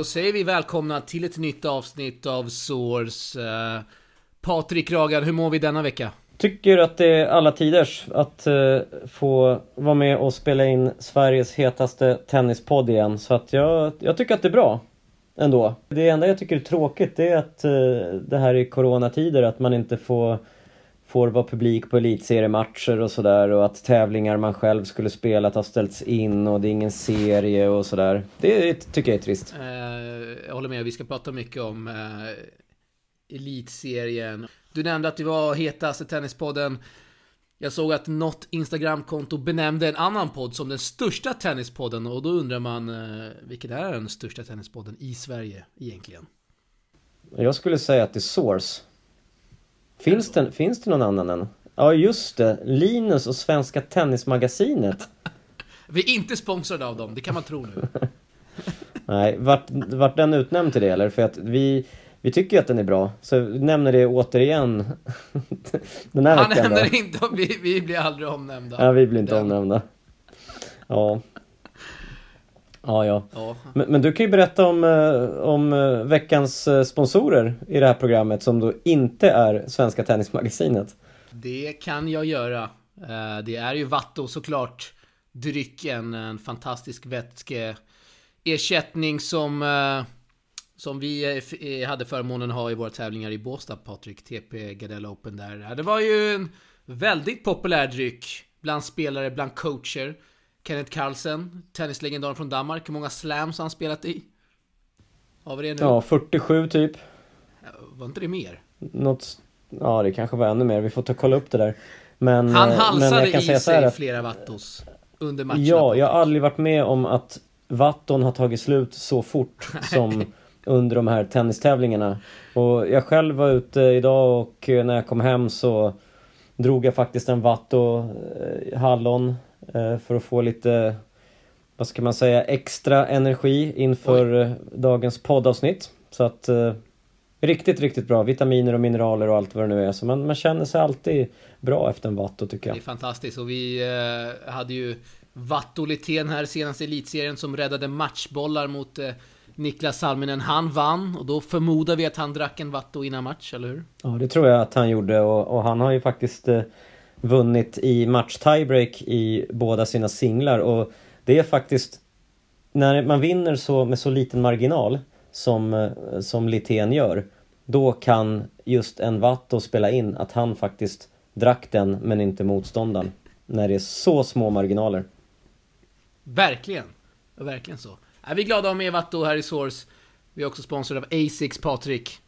då säger vi välkomna till ett nytt avsnitt av Source. Eh, Patrik Ragan, hur mår vi denna vecka? Tycker att det är alla tiders att eh, få vara med och spela in Sveriges hetaste tennispodd igen. Så att jag, jag tycker att det är bra. Ändå. Det enda jag tycker är tråkigt det är att eh, det här är coronatider, att man inte får får vara publik på elitseriematcher och sådär och att tävlingar man själv skulle spelat har ställts in och det är ingen serie och sådär. Det tycker jag är trist. Uh, jag håller med, vi ska prata mycket om uh, elitserien. Du nämnde att det var hetaste tennispodden. Jag såg att något Instagramkonto benämnde en annan podd som den största tennispodden och då undrar man uh, vilken är den största tennispodden i Sverige egentligen? Jag skulle säga att det är Source. Finns det, finns det någon annan än? Ja just det, Linus och Svenska Tennismagasinet. Vi är inte sponsrade av dem, det kan man tro nu. Nej, vart, vart den utnämnd till det eller? För att vi, vi tycker ju att den är bra, så nämner det återigen den här Han veckan nämner då. inte, vi, vi blir aldrig omnämnda. Ja, vi blir inte den. omnämnda. Ja. Ja, ja. ja. Men, men, du kan ju berätta om, eh, om eh, veckans eh, sponsorer i det här programmet som då inte är Svenska Tennismagasinet. Det kan jag göra. Det är ju Vatto såklart. Drycken, en fantastisk vätskeersättning som, som vi hade förmånen att ha i våra tävlingar i Båstad, Patrik. TP Gardella Open där. Det var ju en väldigt populär dryck bland spelare, bland coacher. Kenneth Carlsen, tennislegendaren från Danmark. Hur många slams har han spelat i? Har vi det nu? Ja, 47 typ. Var inte det mer? Något... Ja, det kanske var ännu mer. Vi får ta kolla upp det där. Men, han halsade men i sig att... flera vattos under matcherna. Ja, jag har aldrig varit med om att vatton har tagit slut så fort som under de här tennistävlingarna. Och jag själv var ute idag och när jag kom hem så drog jag faktiskt en vatto eh, hallon Eh, för att få lite, vad ska man säga, extra energi inför Oj. Eh, dagens poddavsnitt. Så att eh, Riktigt, riktigt bra. Vitaminer och mineraler och allt vad det nu är. Så man, man känner sig alltid bra efter en Vatto tycker jag. Det är fantastiskt och vi eh, hade ju Vatto Litén här senaste elitserien som räddade matchbollar mot eh, Niklas Salminen. Han vann och då förmodar vi att han drack en Vatto innan match, eller hur? Ja, det tror jag att han gjorde och, och han har ju faktiskt eh, vunnit i match tiebreak i båda sina singlar och det är faktiskt när man vinner så med så liten marginal som, eh, som Litén gör då kan just en Vatto spela in att han faktiskt drack den men inte motståndaren. När det är så små marginaler. Verkligen! Verkligen så. Är vi glada om Evatto här i Source. Vi är också sponsrade av Asics Patrik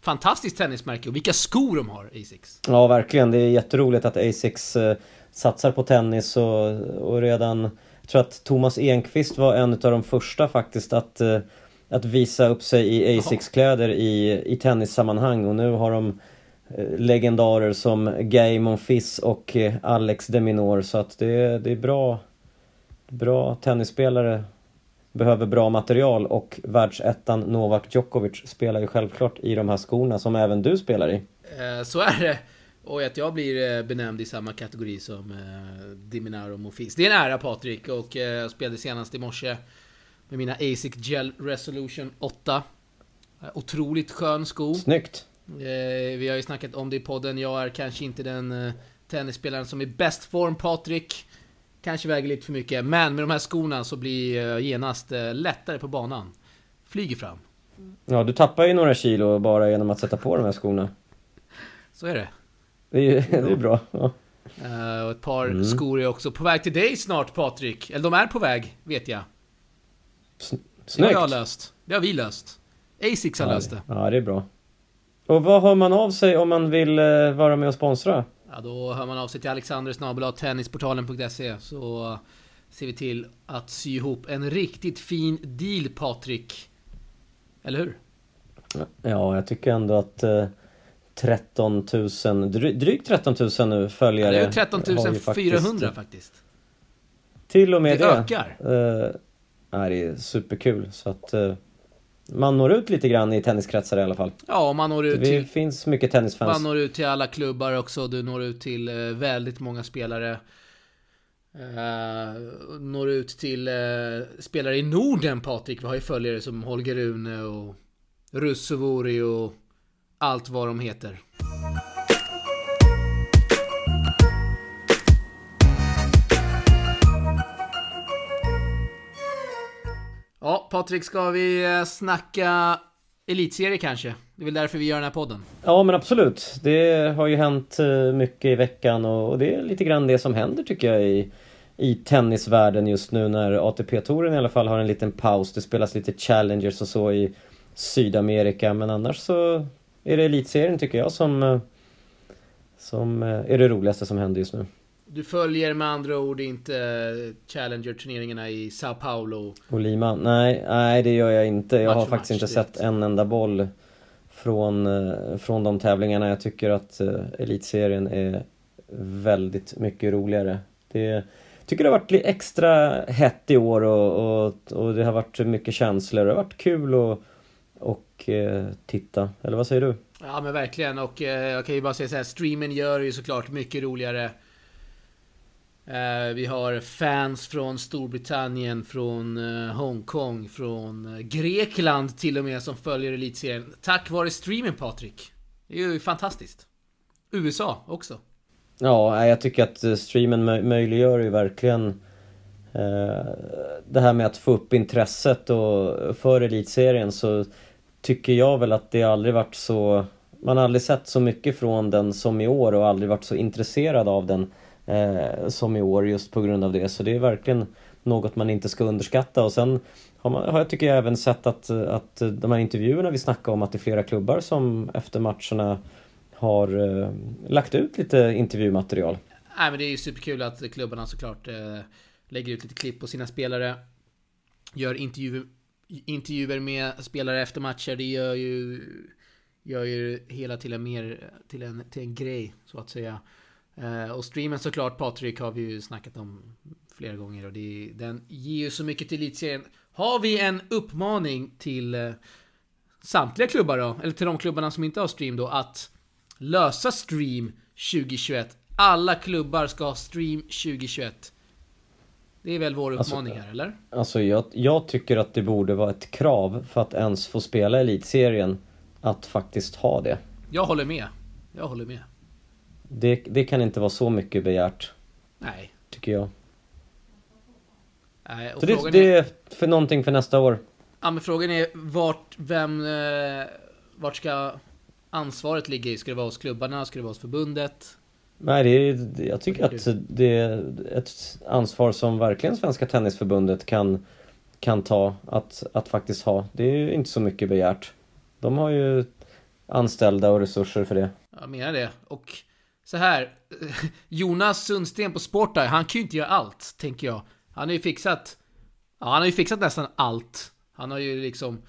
fantastiskt tennismärke och vilka skor de har, Asics. Ja, verkligen. Det är jätteroligt att Asics eh, satsar på tennis och, och redan... Jag tror att Thomas Enqvist var en av de första faktiskt att, eh, att visa upp sig i Asics-kläder i, i tennissammanhang och nu har de eh, legendarer som Gay Monfils och eh, Alex Deminor så att det, det är bra, bra tennisspelare behöver bra material och världsettan Novak Djokovic spelar ju självklart i de här skorna som även du spelar i. Eh, så är det. Och att jag blir eh, benämnd i samma kategori som eh, Diminaro Mofis. Det är en ära Patrik och jag spelade senast i morse med mina Asic Gel Resolution 8. Otroligt skön sko. Snyggt! Vi har ju snackat om det i podden. Jag är kanske inte den tennisspelaren som är bäst form Patrik. Kanske väger lite för mycket, men med de här skorna så blir jag genast eh, lättare på banan. Flyger fram. Ja, du tappar ju några kilo bara genom att sätta på de här skorna. Så är det. Det är ju det är bra. Ja. Uh, och ett par mm. skor är också på väg till dig snart Patrik. Eller de är på väg, vet jag. Snyggt. Det har jag löst. Det har vi löst. Asics har ja, löst det. Ja, det är bra. Och vad hör man av sig om man vill vara med och sponsra? Ja, då hör man av sig till Alexander tennisportalen.se så ser vi till att sy ihop en riktigt fin deal Patrik. Eller hur? Ja, jag tycker ändå att eh, 13 000, drygt 13 000 nu följare. Ja, det är 13 400 faktiskt, faktiskt. Till och med det. Det ökar. Eh, det är superkul så att eh, man når ut lite grann i tenniskretsar i alla fall. Ja, man når ut det till... finns mycket tennisfans. Man når ut till alla klubbar också. Du når ut till eh, väldigt många spelare. Uh, når ut till uh, spelare i Norden Patrik. Vi har ju följare som Holger Rune och Russovori och allt vad de heter. Ja, Patrik, ska vi eh, snacka elitserie kanske? Det är väl därför vi gör den här podden? Ja, men absolut. Det har ju hänt eh, mycket i veckan och det är lite grann det som händer tycker jag i, i tennisvärlden just nu när ATP-touren i alla fall har en liten paus. Det spelas lite challengers och så i Sydamerika, men annars så är det elitserien tycker jag som, eh, som är det roligaste som händer just nu. Du följer med andra ord inte Challenger-turneringarna i Sao Paulo? Och Lima? Nej, nej det gör jag inte. Jag har faktiskt inte direkt. sett en enda boll från, eh, från de tävlingarna. Jag tycker att uh, Elitserien är väldigt mycket roligare. Det, tycker det har varit extra hett i år och, och, och det har varit mycket känslor. Det har varit kul att och, uh, titta. Eller vad säger du? Ja men verkligen och uh, jag kan ju bara säga så här, streamen gör det ju såklart mycket roligare. Eh, vi har fans från Storbritannien, från eh, Hongkong, från eh, Grekland till och med som följer elitserien. Tack vare streamen Patrik. Det är ju fantastiskt. USA också. Ja, jag tycker att streamen möjliggör ju verkligen det här med att få upp intresset och för elitserien så tycker jag väl att det aldrig varit så... Man har aldrig sett så mycket från den som i år och aldrig varit så intresserad av den eh, som i år just på grund av det. Så det är verkligen något man inte ska underskatta. Och sen har, man, har jag tycker jag även sett att, att de här intervjuerna vi snackade om att det är flera klubbar som efter matcherna har eh, lagt ut lite intervjumaterial. Nej men det är ju superkul att klubbarna såklart eh, lägger ut lite klipp på sina spelare. Gör intervju, intervjuer med spelare efter matcher. Det gör ju, gör ju hela till en, mer, till en, till en grej så att säga. Uh, och streamen såklart Patrik har vi ju snackat om flera gånger och det, den ger ju så mycket till elitserien. Har vi en uppmaning till uh, samtliga klubbar då, eller till de klubbarna som inte har stream då, att lösa stream 2021. Alla klubbar ska ha stream 2021. Det är väl vår alltså, uppmaning alltså, här, eller? Alltså jag, jag tycker att det borde vara ett krav för att ens få spela elitserien att faktiskt ha det. Jag håller med. Jag håller med. Det, det kan inte vara så mycket begärt. Nej. Tycker jag. Nej, så det, det, är för någonting för nästa år. Ja men frågan är vart, vem, eh, vart ska ansvaret ligga i? Ska det vara hos klubbarna? Ska det vara hos förbundet? Nej, det är, jag tycker att det är ett ansvar som verkligen Svenska Tennisförbundet kan, kan ta att, att faktiskt ha. Det är ju inte så mycket begärt. De har ju anställda och resurser för det. Jag menar det. Och så här. Jonas Sundsten på Sportar, han kan ju inte göra allt, tänker jag. Han har ju fixat... Ja, han har ju fixat nästan allt. Han har ju liksom...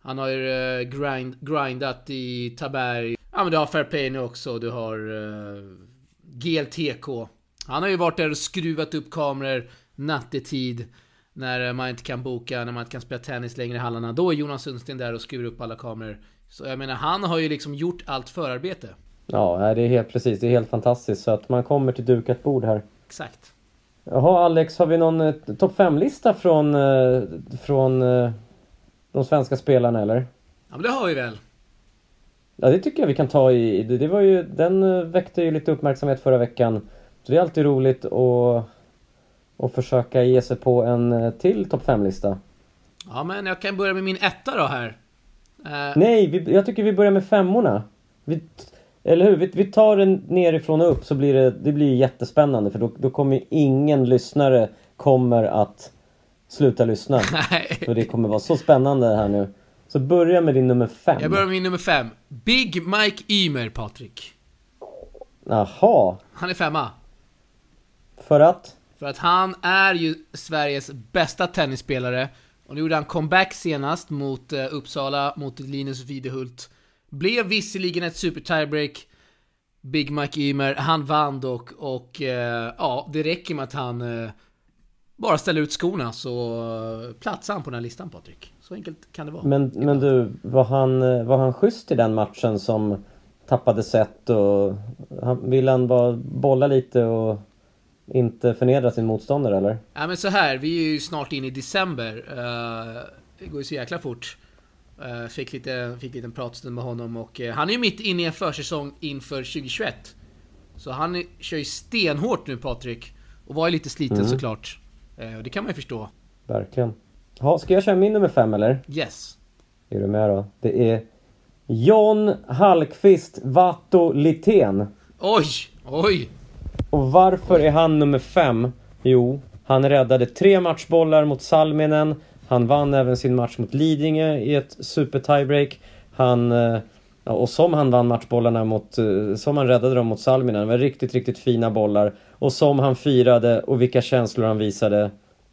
Han har ju eh, grind, grindat i Taberg. Ja men du har Fair Play nu också, du har eh, uh, GLTK. Han har ju varit där och skruvat upp kameror nattetid. När eh, man inte kan boka, när man inte kan spela tennis längre i hallarna. Då är Jonas Sundsten där och skruvar upp alla kameror. Så jag menar, han har ju liksom gjort allt förarbete. Ja, det är helt precis. Det är helt fantastiskt. Så att man kommer till dukat bord här. Exakt. Jaha Alex, har vi någon eh, topp 5-lista från, eh, från eh, de svenska spelarna eller? Ja men det har vi väl. Ja det tycker jag vi kan ta i. Det, det var ju, den väckte ju lite uppmärksamhet förra veckan. Så det är alltid roligt att, att försöka ge sig på en till topp 5-lista. Ja men jag kan börja med min etta då här. Uh... Nej, vi, jag tycker vi börjar med femmorna. Vi, eller hur? Vi, vi tar den nerifrån och upp så blir det, det blir jättespännande för då, då kommer ingen lyssnare kommer att sluta lyssna. Nej. För det kommer vara så spännande här nu. Så börja med din nummer fem. Jag börjar med min nummer fem. Big Mike Ymer, Patrik. Jaha. Han är femma. För att? För att han är ju Sveriges bästa tennisspelare. Och nu gjorde han comeback senast mot uh, Uppsala, mot Linus Videhult. Blev visserligen ett super tiebreak. Big Mike Ymer, han vann dock och eh, ja, det räcker med att han eh, bara ställer ut skorna så eh, platsar han på den här listan Patrik. Så enkelt kan det vara. Men, men du, var han, eh, var han schysst i den matchen som tappade set och han, ville han bara bolla lite och inte förnedra sin motståndare eller? Ja men så här, vi är ju snart inne i december. Uh, det går ju så jäkla fort. Uh, fick, lite, fick lite en pratstund med honom och uh, han är ju mitt inne i en försäsong inför 2021. Så han kör ju stenhårt nu Patrik. Och var ju lite sliten mm. såklart. Uh, det kan man ju förstå. Verkligen. Ha, ska jag köra min nummer fem eller? Yes. Är du med då? Det är John Hallqvist Vatto Litén. Oj! Oj! Och varför är han nummer fem? Jo, han räddade tre matchbollar mot Salminen. Han vann även sin match mot Lidingö i ett super tiebreak. Han... Eh, och som han vann matchbollarna mot... Eh, som han räddade dem mot Salminen. Det var riktigt, riktigt fina bollar. Och som han firade och vilka känslor han visade.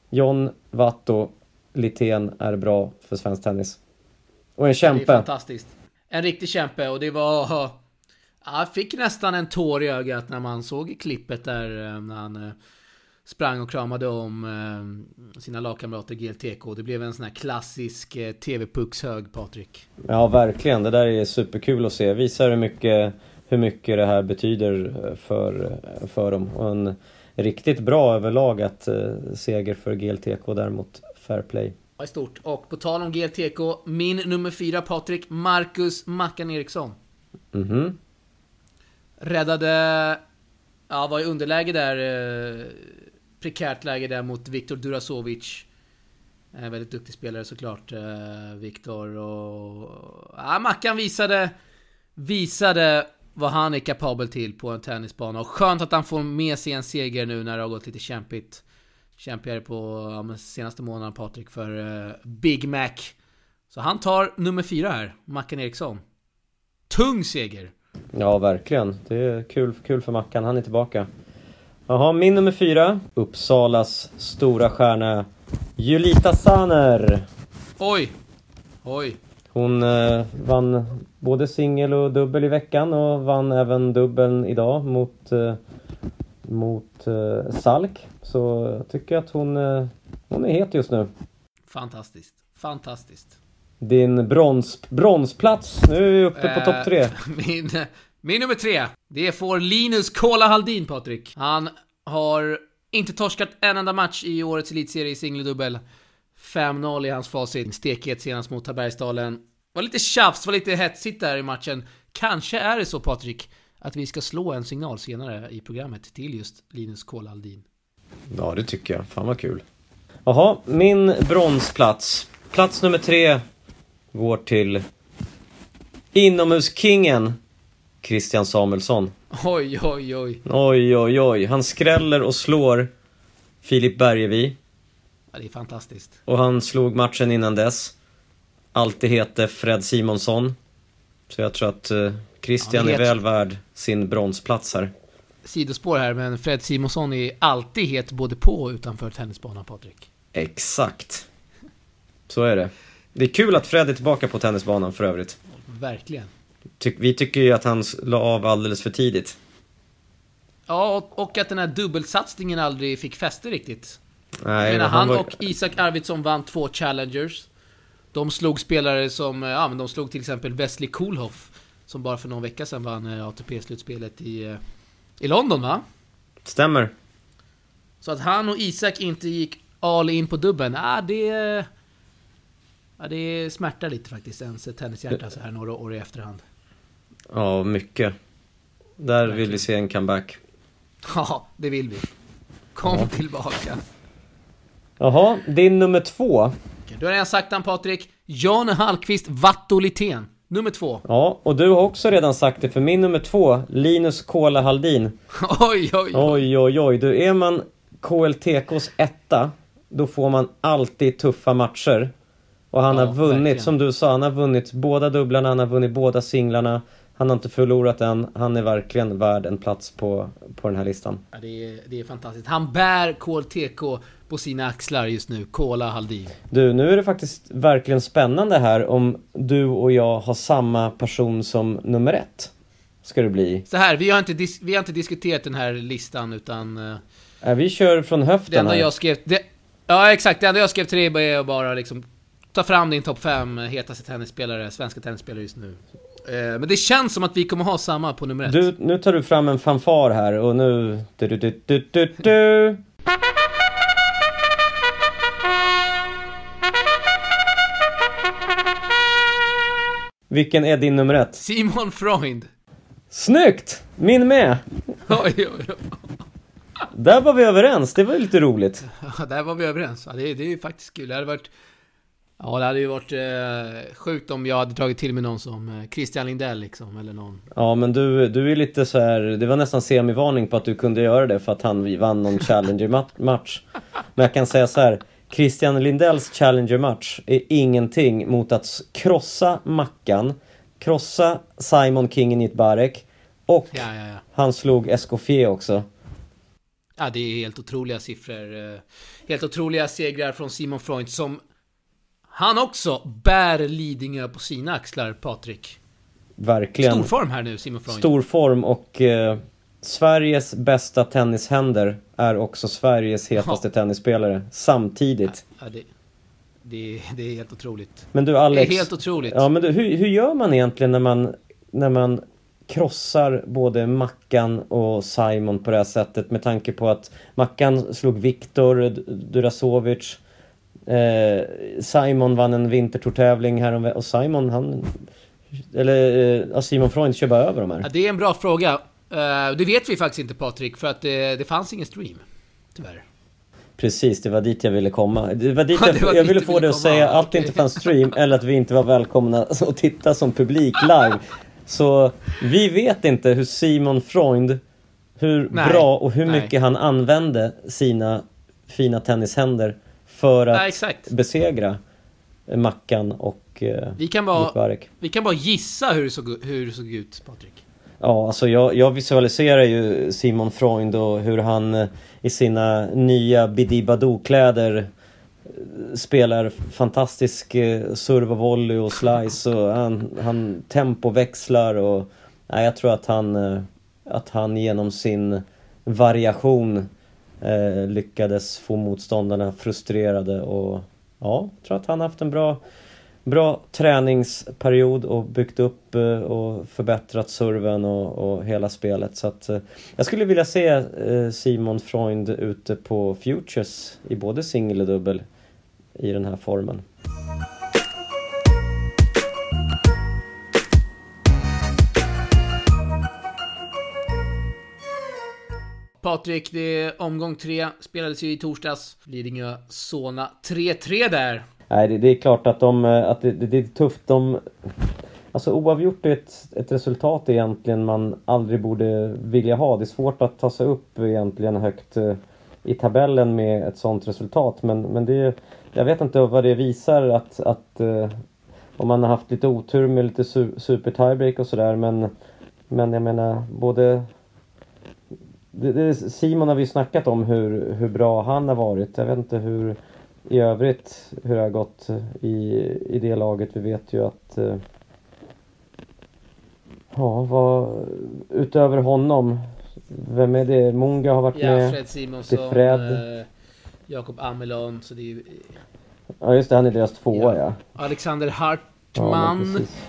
John Vatto Litén är bra för svensk tennis. Och en kämpe. Det är fantastiskt. En riktig kämpe och det var... Jag fick nästan en tår i ögat när man såg klippet där eh, när han sprang och kramade om eh, sina lagkamrater GLTK. Det blev en sån här klassisk TV-puckshög, Patrik. Ja, verkligen. Det där är superkul att se. Visar hur mycket, hur mycket det här betyder för, för dem. Och en riktigt bra överlag att seger för GLTK däremot Fair Play. Ja, i stort. Och på tal om GLTK, min nummer fyra Patrik, Marcus Mackan Eriksson. Mhm. Mm Räddade... Ja, var i underläge där. Prekärt läge där mot Viktor Durasovic. En väldigt duktig spelare såklart, eh, Viktor. Och... Ja, Mackan visade... Visade vad han är kapabel till på en tennisbana. Och skönt att han får med sig en seger nu när det har gått lite kämpigt. Kämpigare på ja, senaste månaden Patrik för uh, Big Mac. Så han tar nummer fyra här, Mackan Eriksson. Tung seger! Ja, verkligen. Det är kul, kul för Mackan. Han är tillbaka. Jaha, min nummer fyra. Uppsalas stora stjärna Julita Saner. Oj! Oj! Hon eh, vann både singel och dubbel i veckan och vann även dubbeln idag mot, eh, mot eh, Salk. Så jag tycker att hon, eh, hon är het just nu. Fantastiskt. Fantastiskt din brons, bronsplats. Nu är vi uppe på topp tre. Eh, min, min nummer tre, det får Linus Kola Haldin, Patrik. Han har inte torskat en enda match i årets elitserie i singeldubbel. 5-0 i hans facit. Stekhet senast mot Tabergsdalen. Var lite tjafs, var lite hetsigt där i matchen. Kanske är det så, Patrik, att vi ska slå en signal senare i programmet till just Linus Kola Haldin. Ja, det tycker jag. Fan vad kul. Jaha, min bronsplats. Plats nummer tre går till inomhuskingen Christian Samuelsson. Oj, oj, oj. Oj, oj, oj. Han skräller och slår Filip Bergevi. Ja, det är fantastiskt. Och han slog matchen innan dess. Alltid hette Fred Simonsson. Så jag tror att uh, Christian ja, är väl värd sin bronsplats här. Sidospår här, men Fred Simonsson är alltid het både på och utanför tennisbanan, Patrik. Exakt. Så är det. Det är kul att Fred är tillbaka på tennisbanan för övrigt. Verkligen. Ty vi tycker ju att han la av alldeles för tidigt. Ja, och att den här dubbelsatsningen aldrig fick fäste riktigt. Nej, menar, han, var... och Isak Arvidsson vann två challengers. De slog spelare som, ja men de slog till exempel Wesley Koolhoff. Som bara för någon vecka sedan vann eh, ATP-slutspelet i, eh, i London va? Stämmer. Så att han och Isak inte gick all in på dubben, ah, det... Ja, det smärtar lite faktiskt, ens tennishjärta så här några år i efterhand. Ja, mycket. Där vill vi se en comeback. Ja, det vill vi. Kom ja. tillbaka. Jaha, din nummer två. Du har redan sagt han Patrik. Jan Hallqvist Vattolitén. Nummer två. Ja, och du har också redan sagt det för min nummer två, Linus Kola Haldin. oj, oj, oj. Oj, oj, oj. Du, är man KLTKs etta, då får man alltid tuffa matcher. Och han ja, har vunnit, verkligen. som du sa, han har vunnit båda dubblarna, han har vunnit båda singlarna. Han har inte förlorat än. Han är verkligen värd en plats på, på den här listan. Ja, det, är, det är fantastiskt. Han bär KLTK på sina axlar just nu, Kola Haldin. Du, nu är det faktiskt verkligen spännande här om du och jag har samma person som nummer ett. Ska det bli. Så här, vi har inte, vi har inte diskuterat den här listan utan... Äh, vi kör från höften Det enda här. jag skrev... Det, ja, exakt. Det enda jag skrev till dig är bara liksom Ta fram din topp 5 hetaste tennisspelare, svenska tennisspelare just nu. Eh, men det känns som att vi kommer ha samma på nummer ett. Du, nu tar du fram en fanfar här och nu... Du, du, du, du, du, du. Vilken är din nummer ett? Simon Freund. Snyggt! Min med! Oj, oj, oj. Där var vi överens, det var ju lite roligt. Ja, där var vi överens. Ja, det, det är ju faktiskt kul. Det hade varit... Ja, det hade ju varit eh, sjukt om jag hade dragit till med någon som eh, Christian Lindell liksom, eller någon. Ja men du, du är lite så här. det var nästan semivarning på att du kunde göra det för att han vann någon Challenger-match. Men jag kan säga så här. Christian Lindells Challenger-match är ingenting mot att krossa Mackan, krossa Simon King Nitbarek och Ja, ja, ja. han slog Escoffier också. Ja, det är helt otroliga siffror. eh, Helt otroliga segrar från Simon Freund som han också bär Lidingö på sina axlar, Patrik. Verkligen. Stor form här nu, Simon Freund. Stor form och eh, Sveriges bästa tennishänder är också Sveriges hetaste tennisspelare samtidigt. Ja, det, det, det är helt otroligt. Men du Det Alex, är helt otroligt. ja men du, hur, hur gör man egentligen när man, när man krossar både Mackan och Simon på det här sättet med tanke på att Mackan slog Viktor Durasovic eh, Simon vann en vintertourtävling här och Simon han eller eh, Simon Freund kör bara över de här. Ja, det är en bra fråga. Eh, det vet vi faktiskt inte Patrik, för att det, det fanns ingen stream. Tyvärr. Precis, det var dit jag ville komma. Det var dit Ja, jag, var jag dit ville få ville det att säga att det inte fanns stream eller att vi inte var välkomna att titta som publik live. Så vi vet inte hur Simon Freund, hur Nej, bra och hur nej. mycket han använde sina fina tennishänder för att exakt. besegra Mackan och eh, Vi kan bara, vi kan bara gissa hur det såg, hur det såg ut, Patrik. Ja, alltså jag, jag visualiserar ju Simon Freund och hur han eh, i sina nya Bidibadoo-kläder eh, spelar fantastisk eh, serve och volley och slice och han, han tempoväxlar och nej, jag tror att han, att han genom sin variation eh, lyckades få motståndarna frustrerade och ja, jag tror att han haft en bra bra träningsperiod och byggt upp eh, och förbättrat serven och, och hela spelet. Så att, eh, jag skulle vilja se eh, Simon Freund ute på Futures i både singel och dubbel i den här formen. Patrik, det är omgång tre, spelades ju i torsdags. Lidingö, Solna. 3-3 där. Nej, det, det är klart att, de, eh, att det, det, det är tufft. De, alltså oavgjort är ett, ett resultat egentligen man aldrig borde vilja ha. Det är svårt att ta sig upp egentligen högt eh, i tabellen med ett sånt resultat. Men, men det, jag vet inte vad det visar att, att eh, om man har haft lite otur med lite su, super tiebreak och sådär. Men, men jag menar både det, det, Simon har vi snackat om hur, hur bra han har varit. Jag vet inte hur i övrigt hur det har gått i, i det laget. Vi vet ju att eh, Ja, vad utöver honom Vem är det? Munga har varit Ja, med. Fred Simonsson, det är Fred. eh, Jakob Amelon, så det är ju... Ja just det, han är deras tvåa ja. Alexander ja men Hartman. precis.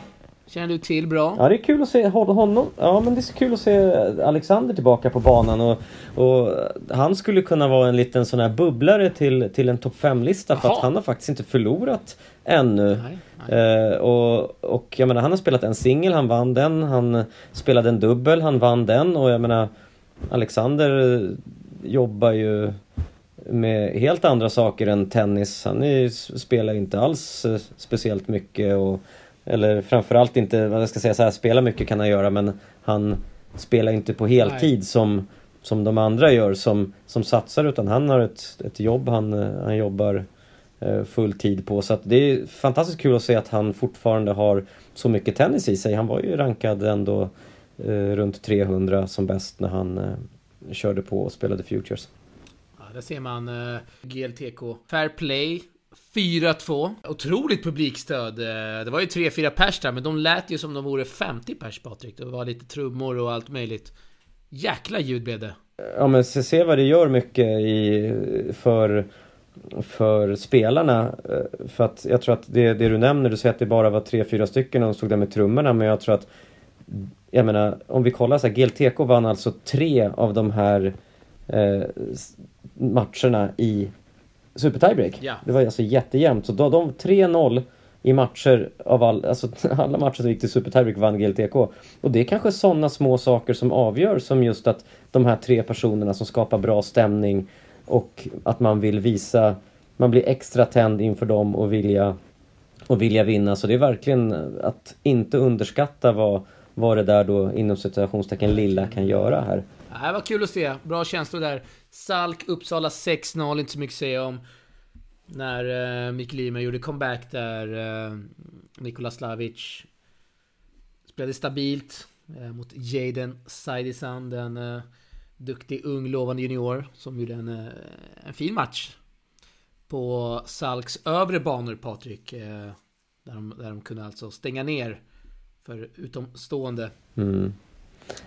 Känner du till bra? Ja det är kul att se hon- honom. Ja men det är så kul att se Alexander tillbaka på banan och, och han skulle kunna vara en liten sån här bubblare till, till en topp 5-lista för att han har faktiskt inte förlorat ännu. Nej, nej. Eh, och, och jag menar han har spelat en singel, han vann den. Han spelade en dubbel, han vann den. Och jag menar Alexander eh, jobbar ju med helt andra saker än tennis. Han är, spelar inte alls eh, speciellt mycket och eller framförallt inte, vad jag ska säga så här, spela mycket kan han göra men han spelar inte på heltid som, som de andra gör som, som satsar utan han har ett, ett jobb han, han jobbar eh, full tid på. Så att det är fantastiskt kul att se att han fortfarande har så mycket tennis i sig. Han var ju rankad ändå eh, runt 300 som bäst när han eh, körde på och spelade Futures. Ja, där ser man eh, GLTK. Fair Play. 4-2. Otroligt publikstöd. Eh, det var ju 3-4 pers där, men de lät ju som de vore 50 pers Patrik. Det var lite trummor och allt möjligt. Jäkla ljud blev det. Ja men se, vad det gör mycket i, för för spelarna. Eh, för att jag tror att det, det du nämner, du säger att det bara var tre, fyra stycken och de stod där med trummorna, men jag tror att jag menar, om vi kollar så här, GLTK vann alltså tre av de här eh, matcherna i Super Tiebreak. Ja. Det var alltså jättejämnt. Så då, de 3-0 i matcher av all, alltså alla matcher som gick till Super Tiebreak vann GLTK. Och det är kanske sådana små saker som avgör som just att de här tre personerna som skapar bra stämning och att man vill visa, man blir extra tänd inför dem och vilja, och vilja vinna. Så det är verkligen att inte underskatta vad, vad det där då inom citationstecken lilla kan göra här. Äh, Det var kul att se. Bra känslor där. Salk, Uppsala 6-0, inte så mycket att säga om. När eh, Mikael Ymer gjorde comeback där. Eh, Nikola Slavic spelade stabilt eh, mot Jaden Saidisan, den eh, duktig, ung, lovande junior som gjorde en, eh, en fin match. På Salks övre banor, Patrik. Eh, där, de, där de kunde alltså stänga ner för utomstående. Mm.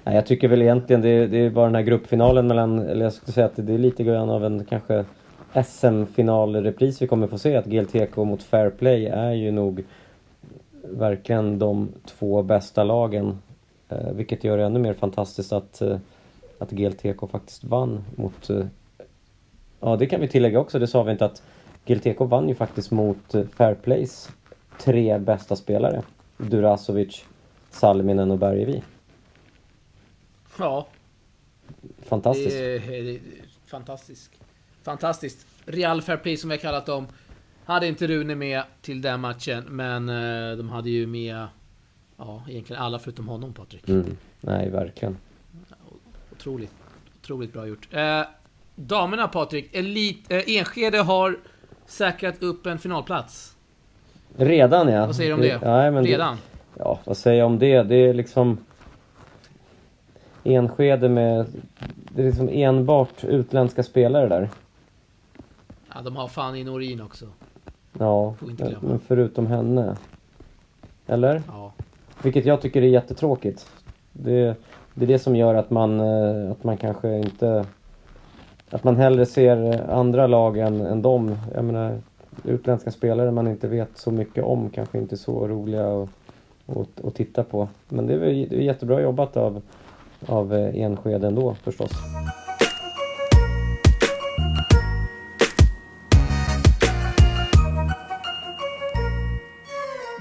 Ja, jag tycker väl egentligen det, det är bara den här gruppfinalen mellan, eller jag skulle säga att det är lite grann av en kanske SM-finalrepris vi kommer få se. Att GLTK mot Fairplay är ju nog verkligen de två bästa lagen. Eh, vilket gör det ännu mer fantastiskt att, eh, att GLTK faktiskt vann mot... Eh, ja, det kan vi tillägga också, det sa vi inte att GLTK vann ju faktiskt mot eh, Fairplays tre bästa spelare. Durasovic, Salminen och Bergevi. Ja. Fantastiskt. Det det fantastiskt. Fantastiskt. Real Fair Play som vi har kallat dem. Hade inte Rune med till den matchen, men eh, de hade ju med Ja, egentligen alla förutom honom Patrik. Mm. Nej, verkligen. Otroligt. Otroligt bra gjort. Eh, damerna Patrik, Elit, eh, Enskede har säkrat upp en finalplats. Redan ja. Vad säger du om det? Nej, men Redan? Det, ja, vad säger jag om det? Det är liksom... Enskede med... Det är liksom enbart utländska spelare där. Ja, de har fan in Orin också. Ja, men förutom henne. Eller? Ja. Vilket jag tycker är jättetråkigt. Det, det är det som gör att man, eh, att man kanske inte... Att man hellre ser andra lag än, än dem. Jag menar, utländska spelare man inte vet så mycket om kanske inte är så roliga att, att, att titta på. Men det är, det är jättebra jobbat av, av eh, Enskede ändå förstås.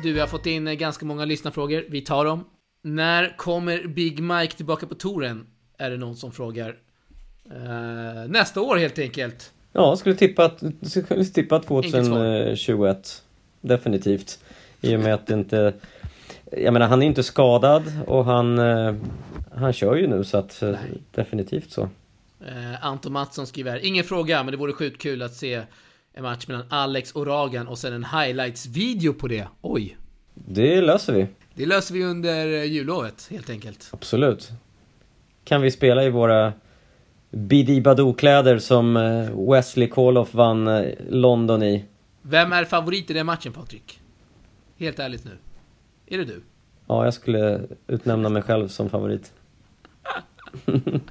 Du, vi har fått in eh, ganska många lyssnarfrågor. Vi tar dem. När kommer Big Mike tillbaka på touren? Är det någon som frågar. Eh, nästa år helt enkelt. Ja, skulle tippa, att, skulle tippa Enkelt svar. 2021. Definitivt. I och med att det inte... Jag menar, han är inte skadad och han, eh, han kör ju nu så att eh, Nej. definitivt så. Eh, Anton Mattsson skriver här. Ingen fråga, men det vore sjukt kul att se en match mellan Alex och Ragan och sen en highlights-video på det. Oj. Det löser vi. Det löser vi under eh, jullovet, helt enkelt. Absolut. Kan vi spela i våra Bidi Badoo-kläder som Wesley Coloff vann London i? Vem är favorit i den matchen, Patrik? Helt ärligt nu. Är det du? Ja, jag skulle utnämna mig själv som favorit.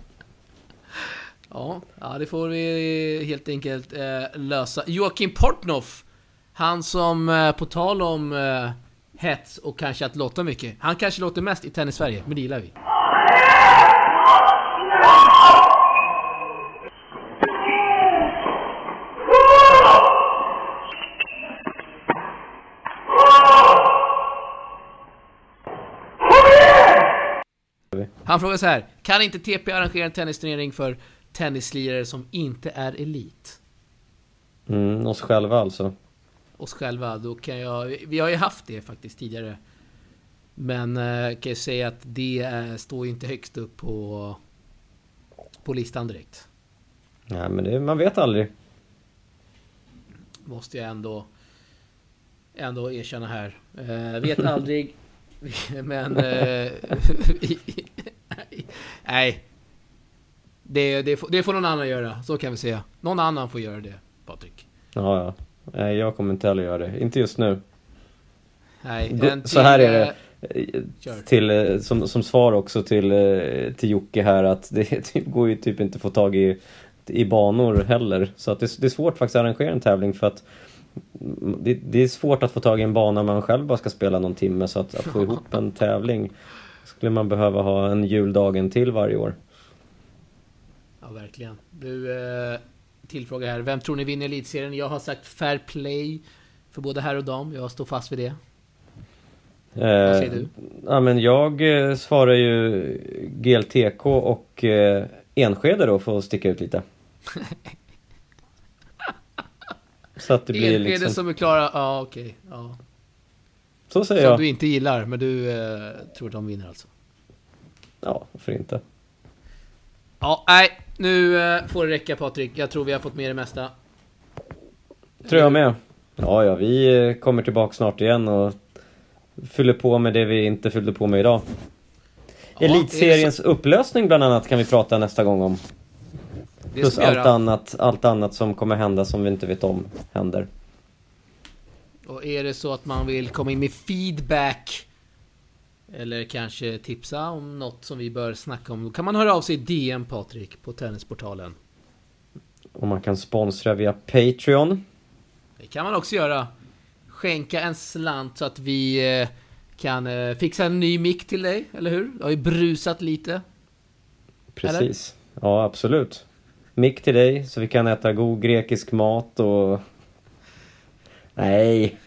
Ja, ja det får vi helt enkelt eh, lösa. Joakim Portnoff. Han som, eh, på tal om eh, hets och kanske att låta mycket. Han kanske låter mest i Tennis-Sverige, men det gillar vi. Han frågar så här. Kan inte TP arrangera en tennisturnering för tennislirare som inte är elit? Mm, oss själva alltså. Oss själva, då kan jag... Vi har ju haft det faktiskt tidigare. Men eh, kan jag säga att det eh, står ju inte högst upp på, på listan direkt. Nej, men det, man vet aldrig. Måste jag ändå, ändå erkänna här. Eh, vet aldrig. men... Eh, nej. Det, det, får, det får någon annan göra, så kan vi säga. Någon annan får göra det, Patrik. Ja, ja. Nej, jag kommer inte heller göra det. Inte just nu. Nej, en så här till, är det. eh, Kör. Till, eh, som, som svar också till, eh, till Jocke här att det typ, går ju typ inte att få tag i i banor heller. Så att det, det är svårt faktiskt att arrangera en tävling för att det, det, är svårt att få tag i en bana man själv bara ska spela någon timme så att, att få ihop en tävling skulle man behöva ha en juldagen till varje år. Ja, verkligen. Du, eh, tillfråga här. Vem tror ni vinner elitserien? Jag har sagt fair play för både herr och dam. Jag står fast vid det. Eh, Vad säger du? Ja, men jag eh, svarar ju GLTK och eh, Enskede då för att sticka ut lite. Så att det blir Enskede liksom... som är klara, ja okej. Okay. Ja. Så säger som jag. Som du inte gillar, men du eh, tror att de vinner alltså? Ja, varför inte? Ja, nej. Nu eh, får det räcka Patrik. Jag tror vi har fått med det mesta. Tror jag med. Ja, ja, vi eh, kommer tillbaka snart igen och fyller på med det vi inte fyllde på med idag. Ja, Elitseriens upplösning bland annat kan vi prata nästa gång om. Plus allt annat, allt annat som kommer hända som vi inte vet om händer. Och är det så att man vill komma in med feedback eller kanske tipsa om något som vi bör snacka om. Då kan man höra av sig i DM Patrik på Tennisportalen. Och man kan sponsra via Patreon. Det kan man också göra. Skänka en slant så att vi eh, kan eh, fixa en ny mick till dig, eller hur? Det har ju brusat lite. Precis. Eller? Ja, absolut. Mick till dig så vi kan äta god grekisk mat och... Nej,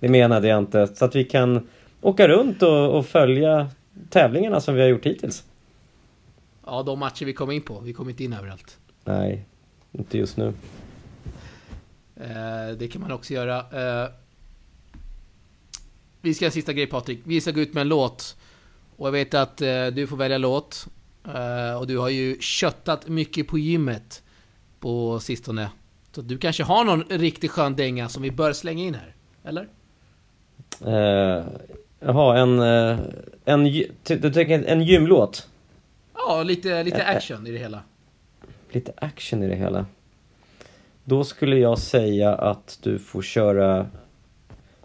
det menade jag inte. Så att vi kan åka runt och, och följa tävlingarna som vi har gjort hittills. Ja, de matcher vi kom in på. Vi kom inte in överallt. Nej, inte just nu. Eh, det kan man också göra. Eh, vi ska ha en sista grej Patrik. Vi ska gå ut med en låt. Och jag vet att eh, du får välja låt. Och du har ju köttat mycket på gymmet på sistone. Så du kanske har någon riktigt skön dänga som vi bör slänga in här? Eller? Uh, Jaha, en, eh, en, du tänker en gymlåt? Ja, lite, lite action i det hela. Lite action i det hela. Då skulle jag säga att du får köra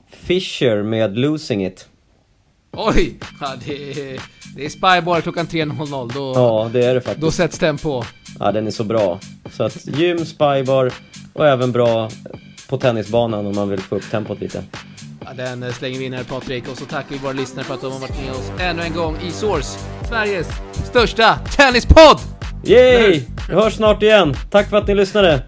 Fisher med Losing It. Oj! Ja, det, är, det är Spybar klockan 3.00. Då, ja, det är det faktiskt. Då sätts den på. Ja, den är så bra. Så att gym, Spybar och även bra på tennisbanan om man vill få upp tempot lite. Ja, den eh, slänger vi in här Patrik och så tackar vi våra lyssnare för att de har varit med oss ännu en gång i Source, Sveriges största tennispodd! Yay! Vi hörs snart igen. Tack för att ni lyssnade.